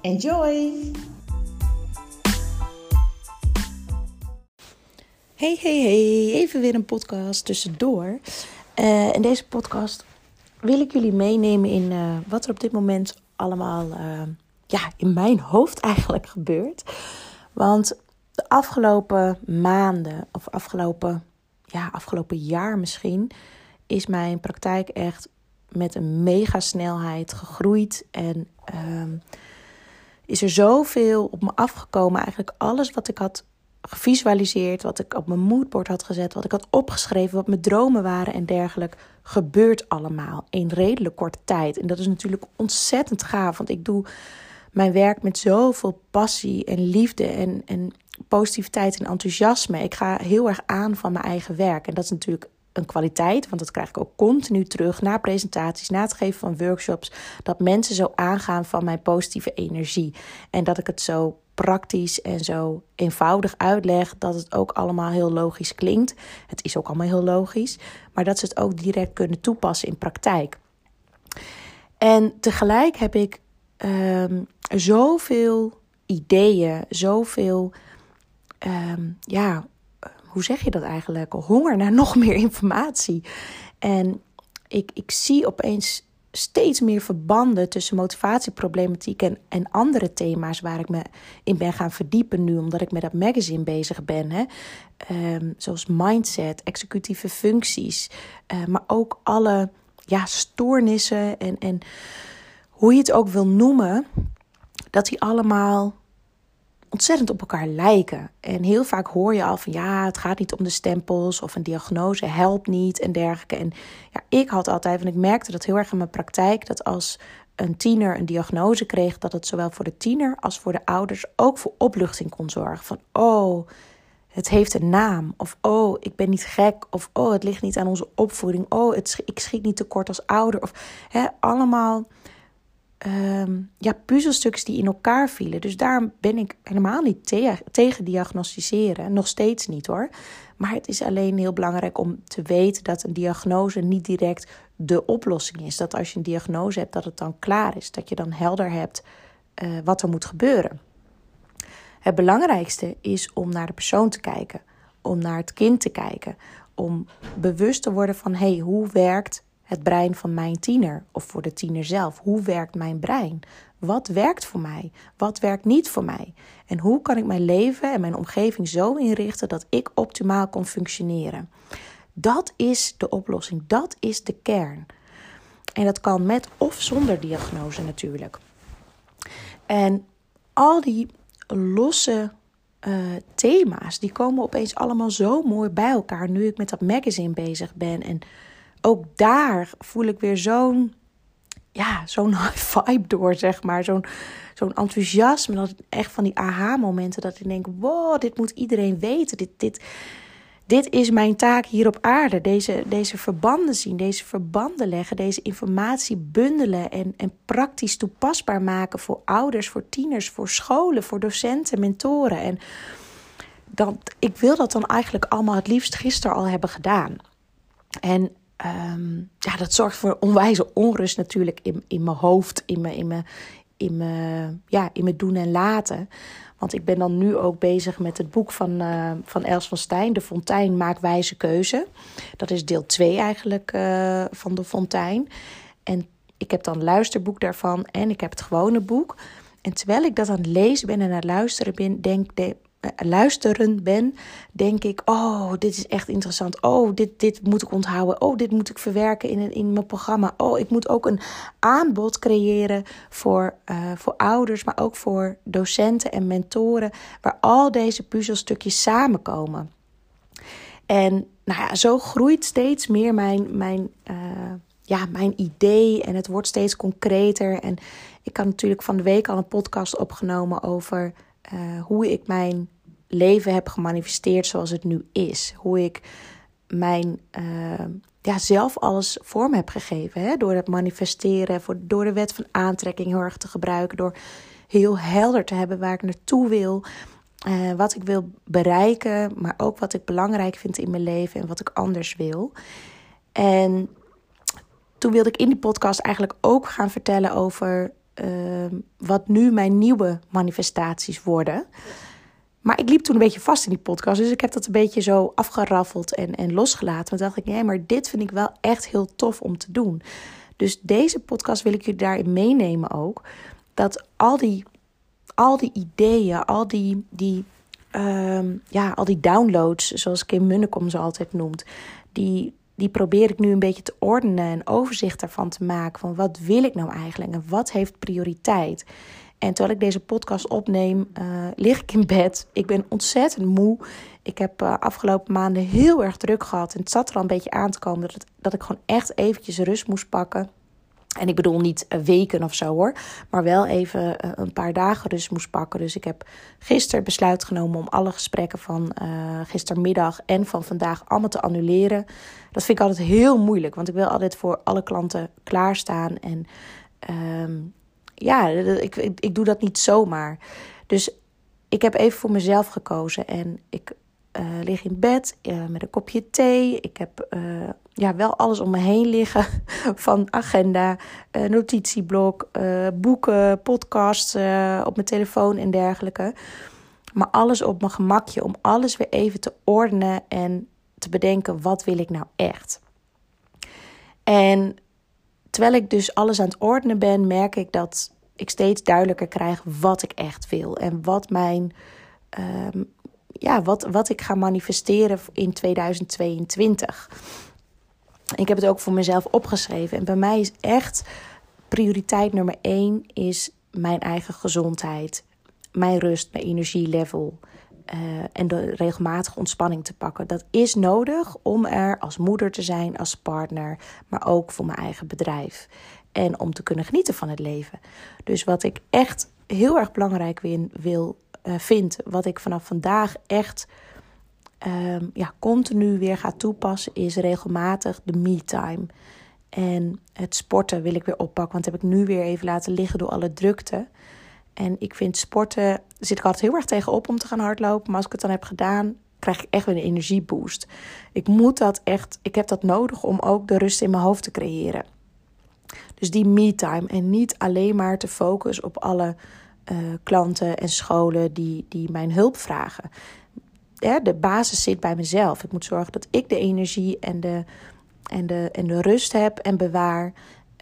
Enjoy! Hey, hey, hey, even weer een podcast tussendoor. Uh, in deze podcast wil ik jullie meenemen in uh, wat er op dit moment allemaal uh, ja, in mijn hoofd eigenlijk gebeurt. Want de afgelopen maanden, of afgelopen, ja, afgelopen jaar misschien, is mijn praktijk echt met een mega snelheid gegroeid. En ehm, is er zoveel op me afgekomen. Eigenlijk alles wat ik had gevisualiseerd, wat ik op mijn moodboard had gezet, wat ik had opgeschreven, wat mijn dromen waren en dergelijke, gebeurt allemaal in redelijk korte tijd. En dat is natuurlijk ontzettend gaaf, want ik doe mijn werk met zoveel passie en liefde en, en positiviteit en enthousiasme. Ik ga heel erg aan van mijn eigen werk. En dat is natuurlijk een kwaliteit, want dat krijg ik ook continu terug na presentaties, na het geven van workshops, dat mensen zo aangaan van mijn positieve energie. En dat ik het zo praktisch en zo eenvoudig uitleg dat het ook allemaal heel logisch klinkt. Het is ook allemaal heel logisch, maar dat ze het ook direct kunnen toepassen in praktijk. En tegelijk heb ik um, zoveel ideeën, zoveel, um, ja, hoe zeg je dat eigenlijk? Honger naar nog meer informatie. En ik, ik zie opeens steeds meer verbanden tussen motivatieproblematiek en, en andere thema's waar ik me in ben gaan verdiepen nu, omdat ik met dat magazine bezig ben. Hè? Um, zoals mindset, executieve functies, uh, maar ook alle ja, stoornissen en, en hoe je het ook wil noemen, dat die allemaal ontzettend op elkaar lijken. En heel vaak hoor je al van ja, het gaat niet om de stempels of een diagnose helpt niet en dergelijke. En ja, ik had altijd, want ik merkte dat heel erg in mijn praktijk, dat als een tiener een diagnose kreeg, dat het zowel voor de tiener als voor de ouders ook voor opluchting kon zorgen. Van oh, het heeft een naam. Of oh, ik ben niet gek. Of oh, het ligt niet aan onze opvoeding. Oh, het, ik schiet niet tekort als ouder. Of hè, allemaal um, ja, puzzelstukjes die in elkaar vielen. Dus daar ben ik helemaal niet te tegen diagnosticeren. Nog steeds niet hoor. Maar het is alleen heel belangrijk om te weten dat een diagnose niet direct de oplossing is. Dat als je een diagnose hebt, dat het dan klaar is. Dat je dan helder hebt uh, wat er moet gebeuren. Het belangrijkste is om naar de persoon te kijken, om naar het kind te kijken, om bewust te worden van hey, hoe werkt het brein van mijn tiener of voor de tiener zelf. Hoe werkt mijn brein? Wat werkt voor mij? Wat werkt niet voor mij? En hoe kan ik mijn leven en mijn omgeving zo inrichten dat ik optimaal kan functioneren? Dat is de oplossing, dat is de kern. En dat kan met of zonder diagnose natuurlijk. En al die losse uh, thema's, die komen opeens allemaal zo mooi bij elkaar nu ik met dat magazine bezig ben. En ook daar voel ik weer zo'n ja, zo'n vibe door, zeg maar. Zo'n zo'n enthousiasme. Dat echt van die aha-momenten. Dat ik denk: wow, dit moet iedereen weten. Dit, dit, dit is mijn taak hier op aarde. Deze, deze verbanden zien, deze verbanden leggen, deze informatie bundelen en, en praktisch toepasbaar maken voor ouders, voor tieners, voor scholen, voor docenten, mentoren. En dan, ik wil dat dan eigenlijk allemaal het liefst gisteren al hebben gedaan. En um, ja, dat zorgt voor onwijze onrust natuurlijk in, in mijn hoofd, in mijn, in, mijn, in, ja, in mijn doen en laten. Want ik ben dan nu ook bezig met het boek van, uh, van Els van Stijn, De Fontein maakt wijze keuze. Dat is deel 2 eigenlijk uh, van De Fontein. En ik heb dan een luisterboek daarvan en ik heb het gewone boek. En terwijl ik dat aan het lezen ben en aan het luisteren ben, denk, luisteren ben, denk ik: Oh, dit is echt interessant. Oh, dit, dit moet ik onthouden. Oh, dit moet ik verwerken in, in mijn programma. Oh, ik moet ook een aanbod creëren voor, uh, voor ouders, maar ook voor docenten en mentoren, waar al deze puzzelstukjes samenkomen. En nou ja, zo groeit steeds meer mijn, mijn, uh, ja, mijn idee en het wordt steeds concreter. En ik had natuurlijk van de week al een podcast opgenomen over uh, hoe ik mijn leven heb gemanifesteerd zoals het nu is. Hoe ik mijn uh, ja, zelf alles vorm heb gegeven. Hè? Door het manifesteren, door de wet van aantrekking heel erg te gebruiken. Door heel helder te hebben waar ik naartoe wil. Uh, wat ik wil bereiken, maar ook wat ik belangrijk vind in mijn leven en wat ik anders wil. En toen wilde ik in die podcast eigenlijk ook gaan vertellen over uh, wat nu mijn nieuwe manifestaties worden. Maar ik liep toen een beetje vast in die podcast. Dus ik heb dat een beetje zo afgeraffeld en, en losgelaten. Want dacht ik, nee, maar dit vind ik wel echt heel tof om te doen. Dus deze podcast wil ik jullie daarin meenemen ook. Dat al die, al die ideeën, al die, die, um, ja, al die downloads, zoals Kim Munnekom ze altijd noemt, die, die probeer ik nu een beetje te ordenen en overzicht daarvan te maken. Van wat wil ik nou eigenlijk en wat heeft prioriteit? En terwijl ik deze podcast opneem, uh, lig ik in bed. Ik ben ontzettend moe. Ik heb uh, afgelopen maanden heel erg druk gehad. En het zat er al een beetje aan te komen dat, dat ik gewoon echt eventjes rust moest pakken. En ik bedoel niet uh, weken of zo hoor, maar wel even uh, een paar dagen rust moest pakken. Dus ik heb gisteren besluit genomen om alle gesprekken van uh, gistermiddag en van vandaag allemaal te annuleren. Dat vind ik altijd heel moeilijk, want ik wil altijd voor alle klanten klaarstaan. En um, ja, ik, ik, doe dat niet zomaar. Dus ik heb even voor mezelf gekozen en ik lig in bed met een kopje thee. Ik heb uh, ja, wel alles om me heen liggen van agenda, notitieblok, boeken, podcasts op mijn telefoon en dergelijke. Maar alles op mijn gemakje om alles weer even te ordenen en te bedenken wat wil ik nou echt. En terwijl ik dus alles aan het ordenen ben, merk ik dat ik steeds duidelijker krijg wat ik echt wil en wat mijn um, ja, wat, wat ik ga manifesteren in 2022. Ik heb het ook voor mezelf opgeschreven. En bij mij is echt prioriteit nummer één is mijn eigen gezondheid. Mijn rust, mijn energielevel. Uh, en de regelmatige ontspanning te pakken. Dat is nodig om er als moeder te zijn, als partner, maar ook voor mijn eigen bedrijf. En om te kunnen genieten van het leven. Dus wat ik echt heel erg belangrijk wil uh, vind, wat ik vanaf vandaag echt um, ja, continu weer ga toepassen, is regelmatig de me-time. En het sporten wil ik weer oppakken, want dat heb ik nu weer even laten liggen door alle drukte. En ik vind sporten, zit ik altijd heel erg tegenop om te gaan hardlopen. Maar als ik het dan heb gedaan, krijg ik echt weer een energieboost. Ik moet dat echt, ik heb dat nodig om ook de rust in mijn hoofd te creëren. Dus die me-time en niet alleen maar te focussen op alle uh, klanten en scholen die, die mijn hulp vragen. De basis zit bij mezelf. Ik moet zorgen dat ik de energie en de, en de, en de rust heb en bewaar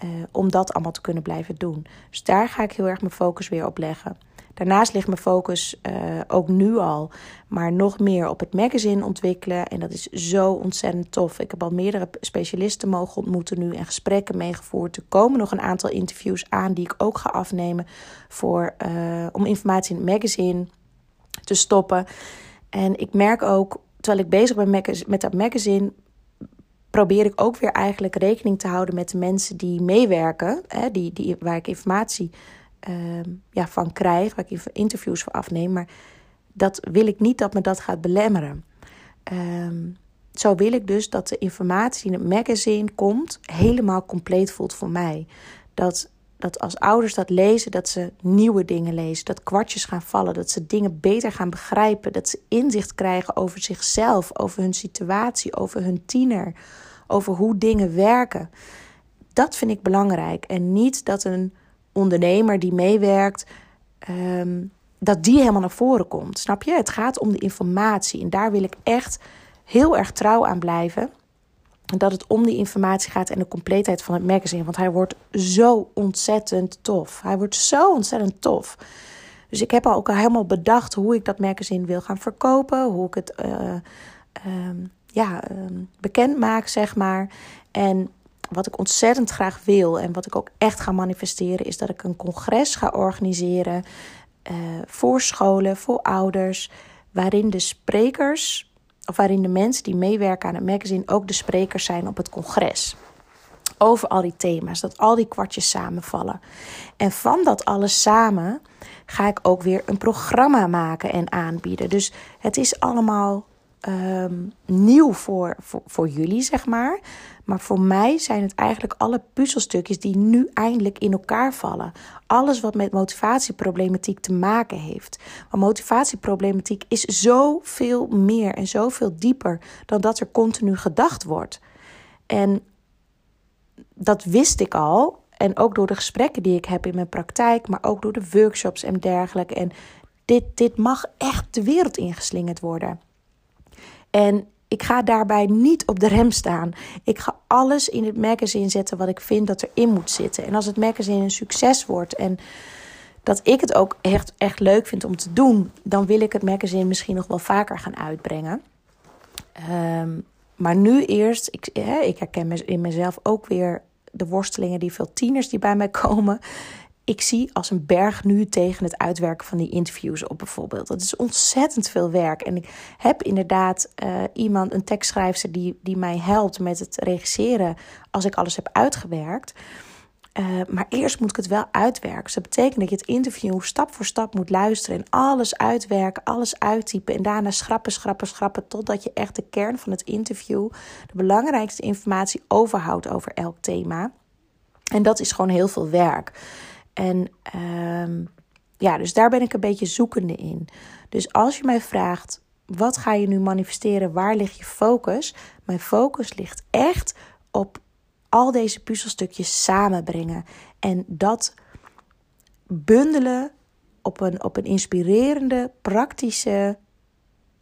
uh, om dat allemaal te kunnen blijven doen. Dus daar ga ik heel erg mijn focus weer op leggen. Daarnaast ligt mijn focus uh, ook nu al, maar nog meer op het magazine ontwikkelen. En dat is zo ontzettend tof. Ik heb al meerdere specialisten mogen ontmoeten nu en gesprekken meegevoerd. Er komen nog een aantal interviews aan die ik ook ga afnemen voor, uh, om informatie in het magazine te stoppen. En ik merk ook, terwijl ik bezig ben met dat magazine, probeer ik ook weer eigenlijk rekening te houden met de mensen die meewerken, hè, die, die, waar ik informatie uh, ja, van krijg, waar ik interviews voor afneem. Maar dat wil ik niet dat me dat gaat belemmeren. Um, zo wil ik dus dat de informatie in het magazine komt, helemaal compleet voelt voor mij. Dat, dat als ouders dat lezen, dat ze nieuwe dingen lezen, dat kwartjes gaan vallen, dat ze dingen beter gaan begrijpen, dat ze inzicht krijgen over zichzelf, over hun situatie, over hun tiener, over hoe dingen werken. Dat vind ik belangrijk. En niet dat een ondernemer die meewerkt, um, dat die helemaal naar voren komt. Snap je? Het gaat om de informatie. En daar wil ik echt heel erg trouw aan blijven. Dat het om die informatie gaat en de compleetheid van het magazine. Want hij wordt zo ontzettend tof. Hij wordt zo ontzettend tof. Dus ik heb al ook al helemaal bedacht hoe ik dat magazine wil gaan verkopen, hoe ik het uh, ja, um, bekend maak, zeg maar. En wat ik ontzettend graag wil en wat ik ook echt ga manifesteren, is dat ik een congres ga organiseren uh, voor scholen, voor ouders, waarin de sprekers, of waarin de mensen die meewerken aan het magazine ook de sprekers zijn op het congres. Over al die thema's, dat al die kwartjes samenvallen. En van dat alles samen ga ik ook weer een programma maken en aanbieden. Dus het is allemaal um, nieuw voor, voor, voor jullie, zeg maar. Maar voor mij zijn het eigenlijk alle puzzelstukjes die nu eindelijk in elkaar vallen. Alles wat met motivatieproblematiek te maken heeft. Want motivatieproblematiek is zoveel meer en zoveel dieper dan dat er continu gedacht wordt. En dat wist ik al. En ook door de gesprekken die ik heb in mijn praktijk, maar ook door de workshops en dergelijke. En dit, dit mag echt de wereld ingeslingerd worden. En ik ga daarbij niet op de rem staan. Ik ga alles in het magazine zetten wat ik vind dat erin moet zitten. En als het magazine een succes wordt en dat ik het ook echt, echt leuk vind om te doen, dan wil ik het magazine misschien nog wel vaker gaan uitbrengen. Um, maar nu eerst, ik, ik herken in mezelf ook weer de worstelingen die veel tieners die bij mij komen ik zie als een berg nu tegen het uitwerken van die interviews op bijvoorbeeld. Dat is ontzettend veel werk. En ik heb inderdaad uh, iemand, een tekstschrijver, die, die mij helpt met het regisseren als ik alles heb uitgewerkt. Uh, maar eerst moet ik het wel uitwerken. Dus dat betekent dat je het interview stap voor stap moet luisteren en alles uitwerken, alles uittypen en daarna schrappen, schrappen, schrappen totdat je echt de kern van het interview, de belangrijkste informatie overhoudt over elk thema. En dat is gewoon heel veel werk. En ehm, ja, dus daar ben ik een beetje zoekende in. Dus als je mij vraagt, wat ga je nu manifesteren? Waar ligt je focus? Mijn focus ligt echt op al deze puzzelstukjes samenbrengen. En dat bundelen op een, op een inspirerende, praktische,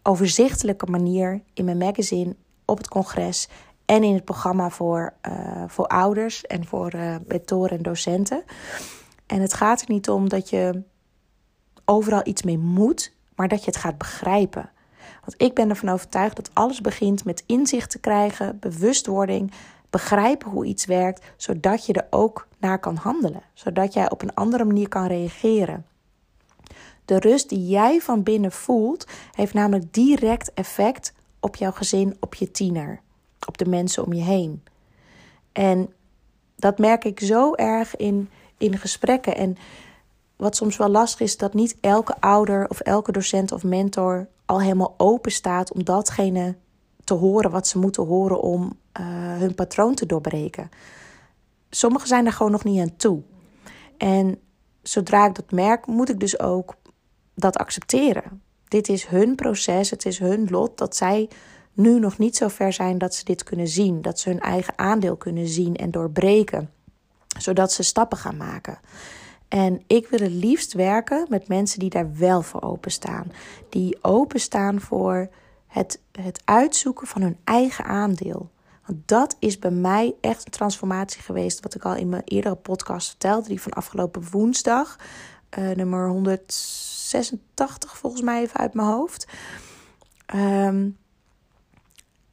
overzichtelijke manier in mijn magazine, op het congres en in het programma voor, uh, voor ouders en voor uh, mentoren en docenten. En het gaat er niet om dat je overal iets mee moet, maar dat je het gaat begrijpen. Want ik ben ervan overtuigd dat alles begint met inzicht te krijgen, bewustwording, begrijpen hoe iets werkt, zodat je er ook naar kan handelen, zodat jij op een andere manier kan reageren. De rust die jij van binnen voelt, heeft namelijk direct effect op jouw gezin, op je tiener, op de mensen om je heen. En dat merk ik zo erg in in gesprekken. En wat soms wel lastig is, dat niet elke ouder of elke docent of mentor al helemaal open staat om datgene te horen wat ze moeten horen om uh, hun patroon te doorbreken. Sommigen zijn er gewoon nog niet aan toe. En zodra ik dat merk, moet ik dus ook dat accepteren. Dit is hun proces, het is hun lot dat zij nu nog niet zo ver zijn dat ze dit kunnen zien, dat ze hun eigen aandeel kunnen zien en doorbreken zodat ze stappen gaan maken. En ik wil het liefst werken met mensen die daar wel voor openstaan. Die openstaan voor het, het uitzoeken van hun eigen aandeel. Want dat is bij mij echt een transformatie geweest. Wat ik al in mijn eerdere podcast vertelde. Die van afgelopen woensdag. Uh, nummer 186 volgens mij even uit mijn hoofd. Um,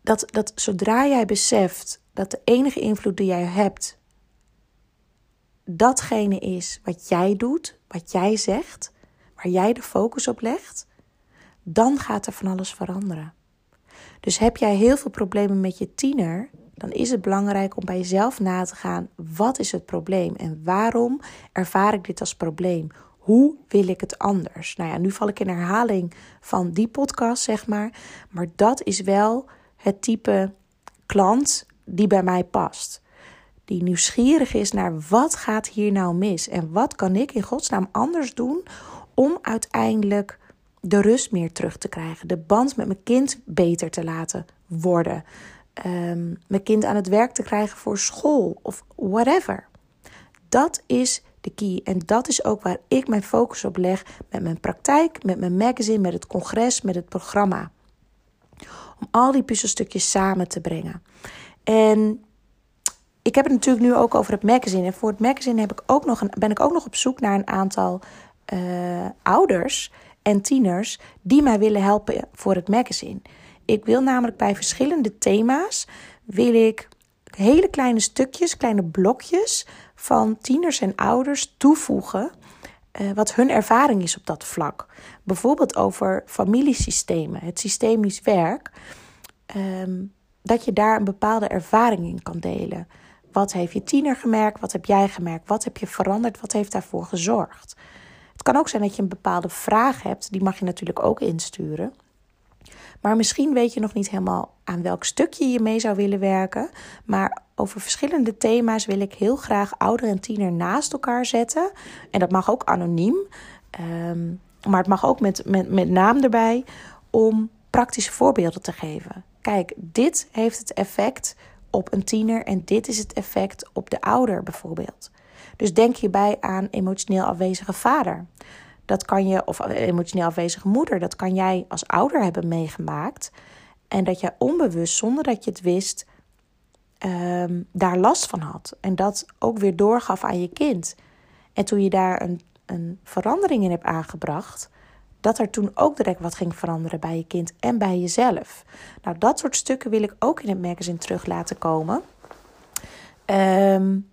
dat, dat zodra jij beseft dat de enige invloed die jij hebt datgene is wat jij doet, wat jij zegt, waar jij de focus op legt, dan gaat er van alles veranderen. Dus heb jij heel veel problemen met je tiener, dan is het belangrijk om bij jezelf na te gaan: wat is het probleem en waarom ervaar ik dit als probleem? Hoe wil ik het anders? Nou ja, nu val ik in herhaling van die podcast, zeg maar. Maar dat is wel het type klant die bij mij past die nieuwsgierig is naar wat gaat hier nou mis en wat kan ik in godsnaam anders doen om uiteindelijk de rust meer terug te krijgen, de band met mijn kind beter te laten worden, um, mijn kind aan het werk te krijgen voor school of whatever. Dat is de key en dat is ook waar ik mijn focus op leg met mijn praktijk, met mijn magazine, met het congres, met het programma. Om al die puzzelstukjes samen te brengen. En ik heb het natuurlijk nu ook over het magazine. En voor het magazine heb ik ook nog een, ben ik ook nog op zoek naar een aantal uh, ouders en tieners die mij willen helpen voor het magazine. Ik wil namelijk bij verschillende thema's wil ik hele kleine stukjes, kleine blokjes van tieners en ouders toevoegen uh, wat hun ervaring is op dat vlak. Bijvoorbeeld over familiesystemen, het systemisch werk. Um, dat je daar een bepaalde ervaring in kan delen. Wat heeft je tiener gemerkt? Wat heb jij gemerkt? Wat heb je veranderd? Wat heeft daarvoor gezorgd? Het kan ook zijn dat je een bepaalde vraag hebt. Die mag je natuurlijk ook insturen. Maar misschien weet je nog niet helemaal aan welk stukje je mee zou willen werken. Maar over verschillende thema's wil ik heel graag ouder en tiener naast elkaar zetten. En dat mag ook anoniem. Um, maar het mag ook met, met, met naam erbij. Om praktische voorbeelden te geven. Kijk, dit heeft het effect op een tiener en dit is het effect op de ouder bijvoorbeeld. Dus denk hierbij aan emotioneel afwezige vader. Dat kan je, of emotioneel afwezige moeder, dat kan jij als ouder hebben meegemaakt. En dat jij onbewust, zonder dat je het wist, um, daar last van had. En dat ook weer doorgaf aan je kind. En toen je daar een, een verandering in hebt aangebracht, dat er toen ook direct wat ging veranderen bij je kind en bij jezelf. Nou, dat soort stukken wil ik ook in het magazine terug laten komen. Um,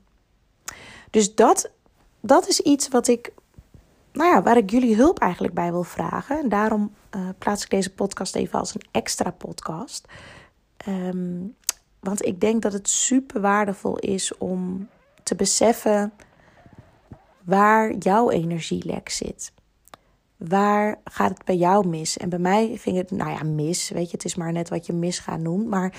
dus dat, dat is iets wat ik, nou ja, waar ik jullie hulp eigenlijk bij wil vragen. En daarom uh, plaats ik deze podcast even als een extra podcast. Um, want ik denk dat het super waardevol is om te beseffen waar jouw energielek zit. Waar gaat het bij jou mis? En bij mij ging het, nou ja, mis. Weet je, het is maar net wat je misgaan noemt. Maar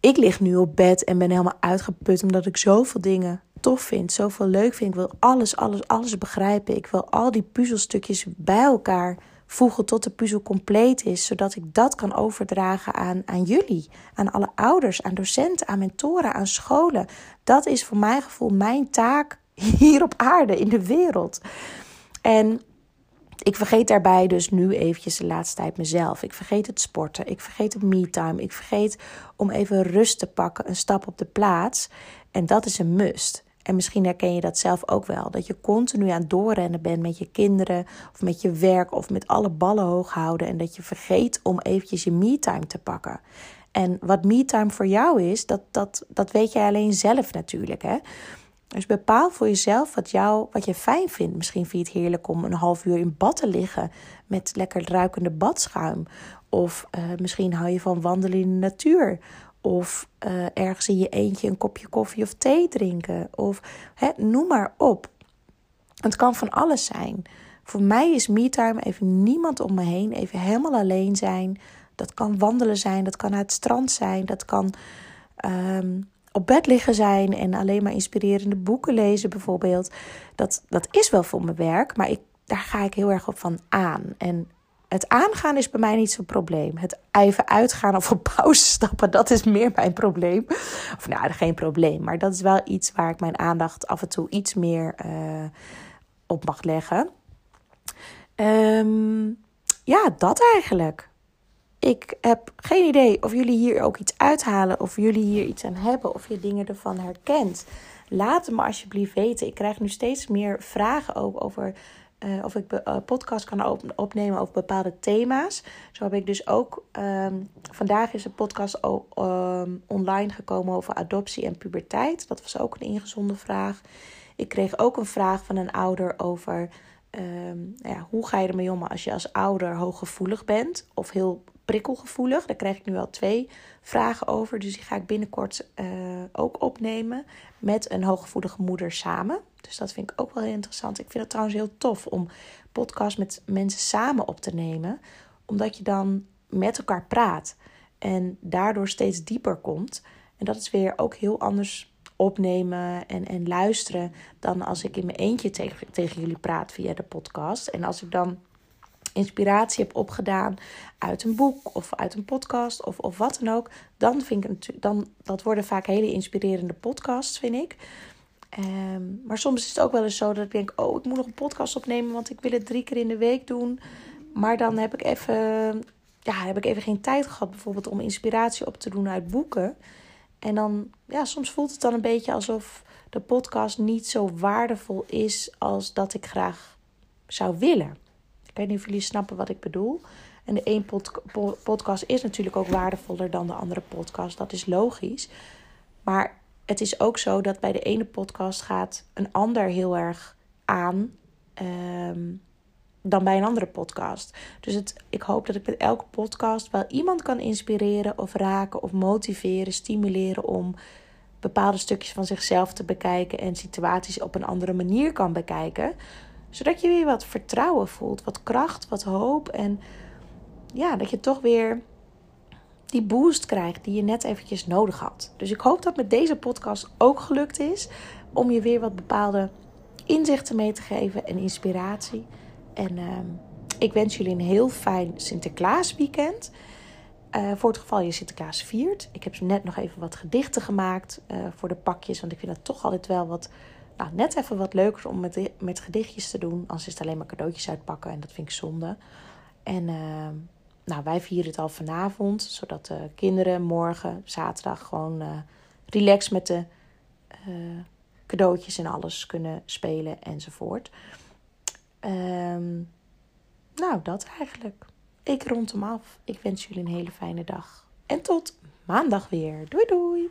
ik lig nu op bed en ben helemaal uitgeput omdat ik zoveel dingen tof vind, zoveel leuk vind. Ik wil alles, alles, alles begrijpen. Ik wil al die puzzelstukjes bij elkaar voegen tot de puzzel compleet is, zodat ik dat kan overdragen aan, aan jullie, aan alle ouders, aan docenten, aan mentoren, aan scholen. Dat is voor mijn gevoel mijn taak hier op aarde, in de wereld. En ik vergeet daarbij dus nu eventjes de laatste tijd mezelf. Ik vergeet het sporten. Ik vergeet het me-time. Ik vergeet om even rust te pakken, een stap op de plaats. En dat is een must. En misschien herken je dat zelf ook wel. Dat je continu aan het doorrennen bent met je kinderen of met je werk of met alle ballen hoog houden. En dat je vergeet om eventjes je me-time te pakken. En wat me-time voor jou is, dat, dat, dat weet jij alleen zelf natuurlijk. Hè? Dus bepaal voor jezelf wat, jou, wat je fijn vindt. Misschien vind je het heerlijk om een half uur in bad te liggen met lekker ruikende badschuim. Of uh, misschien hou je van wandelen in de natuur. Of uh, ergens in je eentje een kopje koffie of thee drinken. Of hè, noem maar op. Het kan van alles zijn. Voor mij is me-time even niemand om me heen. Even helemaal alleen zijn. Dat kan wandelen zijn. Dat kan naar het strand zijn. Dat kan um, op bed liggen zijn en alleen maar inspirerende boeken lezen bijvoorbeeld. Dat, dat is wel voor mijn werk, maar ik, daar ga ik heel erg op van aan. En het aangaan is bij mij niet zo'n probleem. Het even uitgaan of op pauze stappen, dat is meer mijn probleem. Of nou, geen probleem, maar dat is wel iets waar ik mijn aandacht af en toe iets meer uh, op mag leggen. Um, ja, dat eigenlijk. Ik heb geen idee of jullie hier ook iets uithalen, of jullie hier iets aan hebben, of je dingen ervan herkent. Laat het me alsjeblieft weten. Ik krijg nu steeds meer vragen ook over uh, of ik uh, podcast kan op opnemen over bepaalde thema's. Zo heb ik dus ook. Um, vandaag is een podcast um, online gekomen over adoptie en puberteit. Dat was ook een ingezonde vraag. Ik kreeg ook een vraag van een ouder over. Um, ja, hoe ga je ermee om als je als ouder hooggevoelig bent of heel prikkelgevoelig. Daar krijg ik nu al twee vragen over. Dus die ga ik binnenkort uh, ook opnemen met een hooggevoelige moeder samen. Dus dat vind ik ook wel heel interessant. Ik vind het trouwens heel tof om podcast met mensen samen op te nemen. Omdat je dan met elkaar praat en daardoor steeds dieper komt. En dat is weer ook heel anders opnemen en, en luisteren dan als ik in mijn eentje tegen, tegen jullie praat via de podcast. En als ik dan inspiratie heb opgedaan uit een boek of uit een podcast of, of wat dan ook, dan vind ik het, dan, dat worden vaak hele inspirerende podcasts, vind ik. Um, maar soms is het ook wel eens zo dat ik denk: oh, ik moet nog een podcast opnemen, want ik wil het drie keer in de week doen. Maar dan heb ik even, ja, heb ik even geen tijd gehad, bijvoorbeeld om inspiratie op te doen uit boeken. En dan, ja, soms voelt het dan een beetje alsof de podcast niet zo waardevol is als dat ik graag zou willen. Ik weet niet of jullie snappen wat ik bedoel. En de een podcast is natuurlijk ook waardevoller dan de andere podcast. Dat is logisch. Maar het is ook zo dat bij de ene podcast gaat een ander heel erg aan um, dan bij een andere podcast. Dus het, ik hoop dat ik met elke podcast wel iemand kan inspireren of raken of motiveren, stimuleren om bepaalde stukjes van zichzelf te bekijken en situaties op een andere manier kan bekijken. Zodat je weer wat vertrouwen voelt, wat kracht, wat hoop en ja, dat je toch weer die boost krijgt die je net eventjes nodig had. Dus ik hoop dat met deze podcast ook gelukt is om je weer wat bepaalde inzichten mee te geven en inspiratie. En ehm, ik wens jullie een heel fijn Sinterklaas weekend. Uh, voor het geval je Sinterklaas viert. Ik heb net nog even wat gedichten gemaakt uh, voor de pakjes. Want ik vind het toch altijd wel wat. Nou, net even wat leuker om met, met gedichtjes te doen. Anders is het alleen maar cadeautjes uitpakken. En dat vind ik zonde. En uh, nou, wij vieren het al vanavond. Zodat de kinderen morgen, zaterdag, gewoon uh, relax met de cadeautjes en alles kunnen spelen enzovoort. Um, nou, dat eigenlijk. Ik rond hem af. Ik wens jullie een hele fijne dag. En tot maandag weer. Doei doei.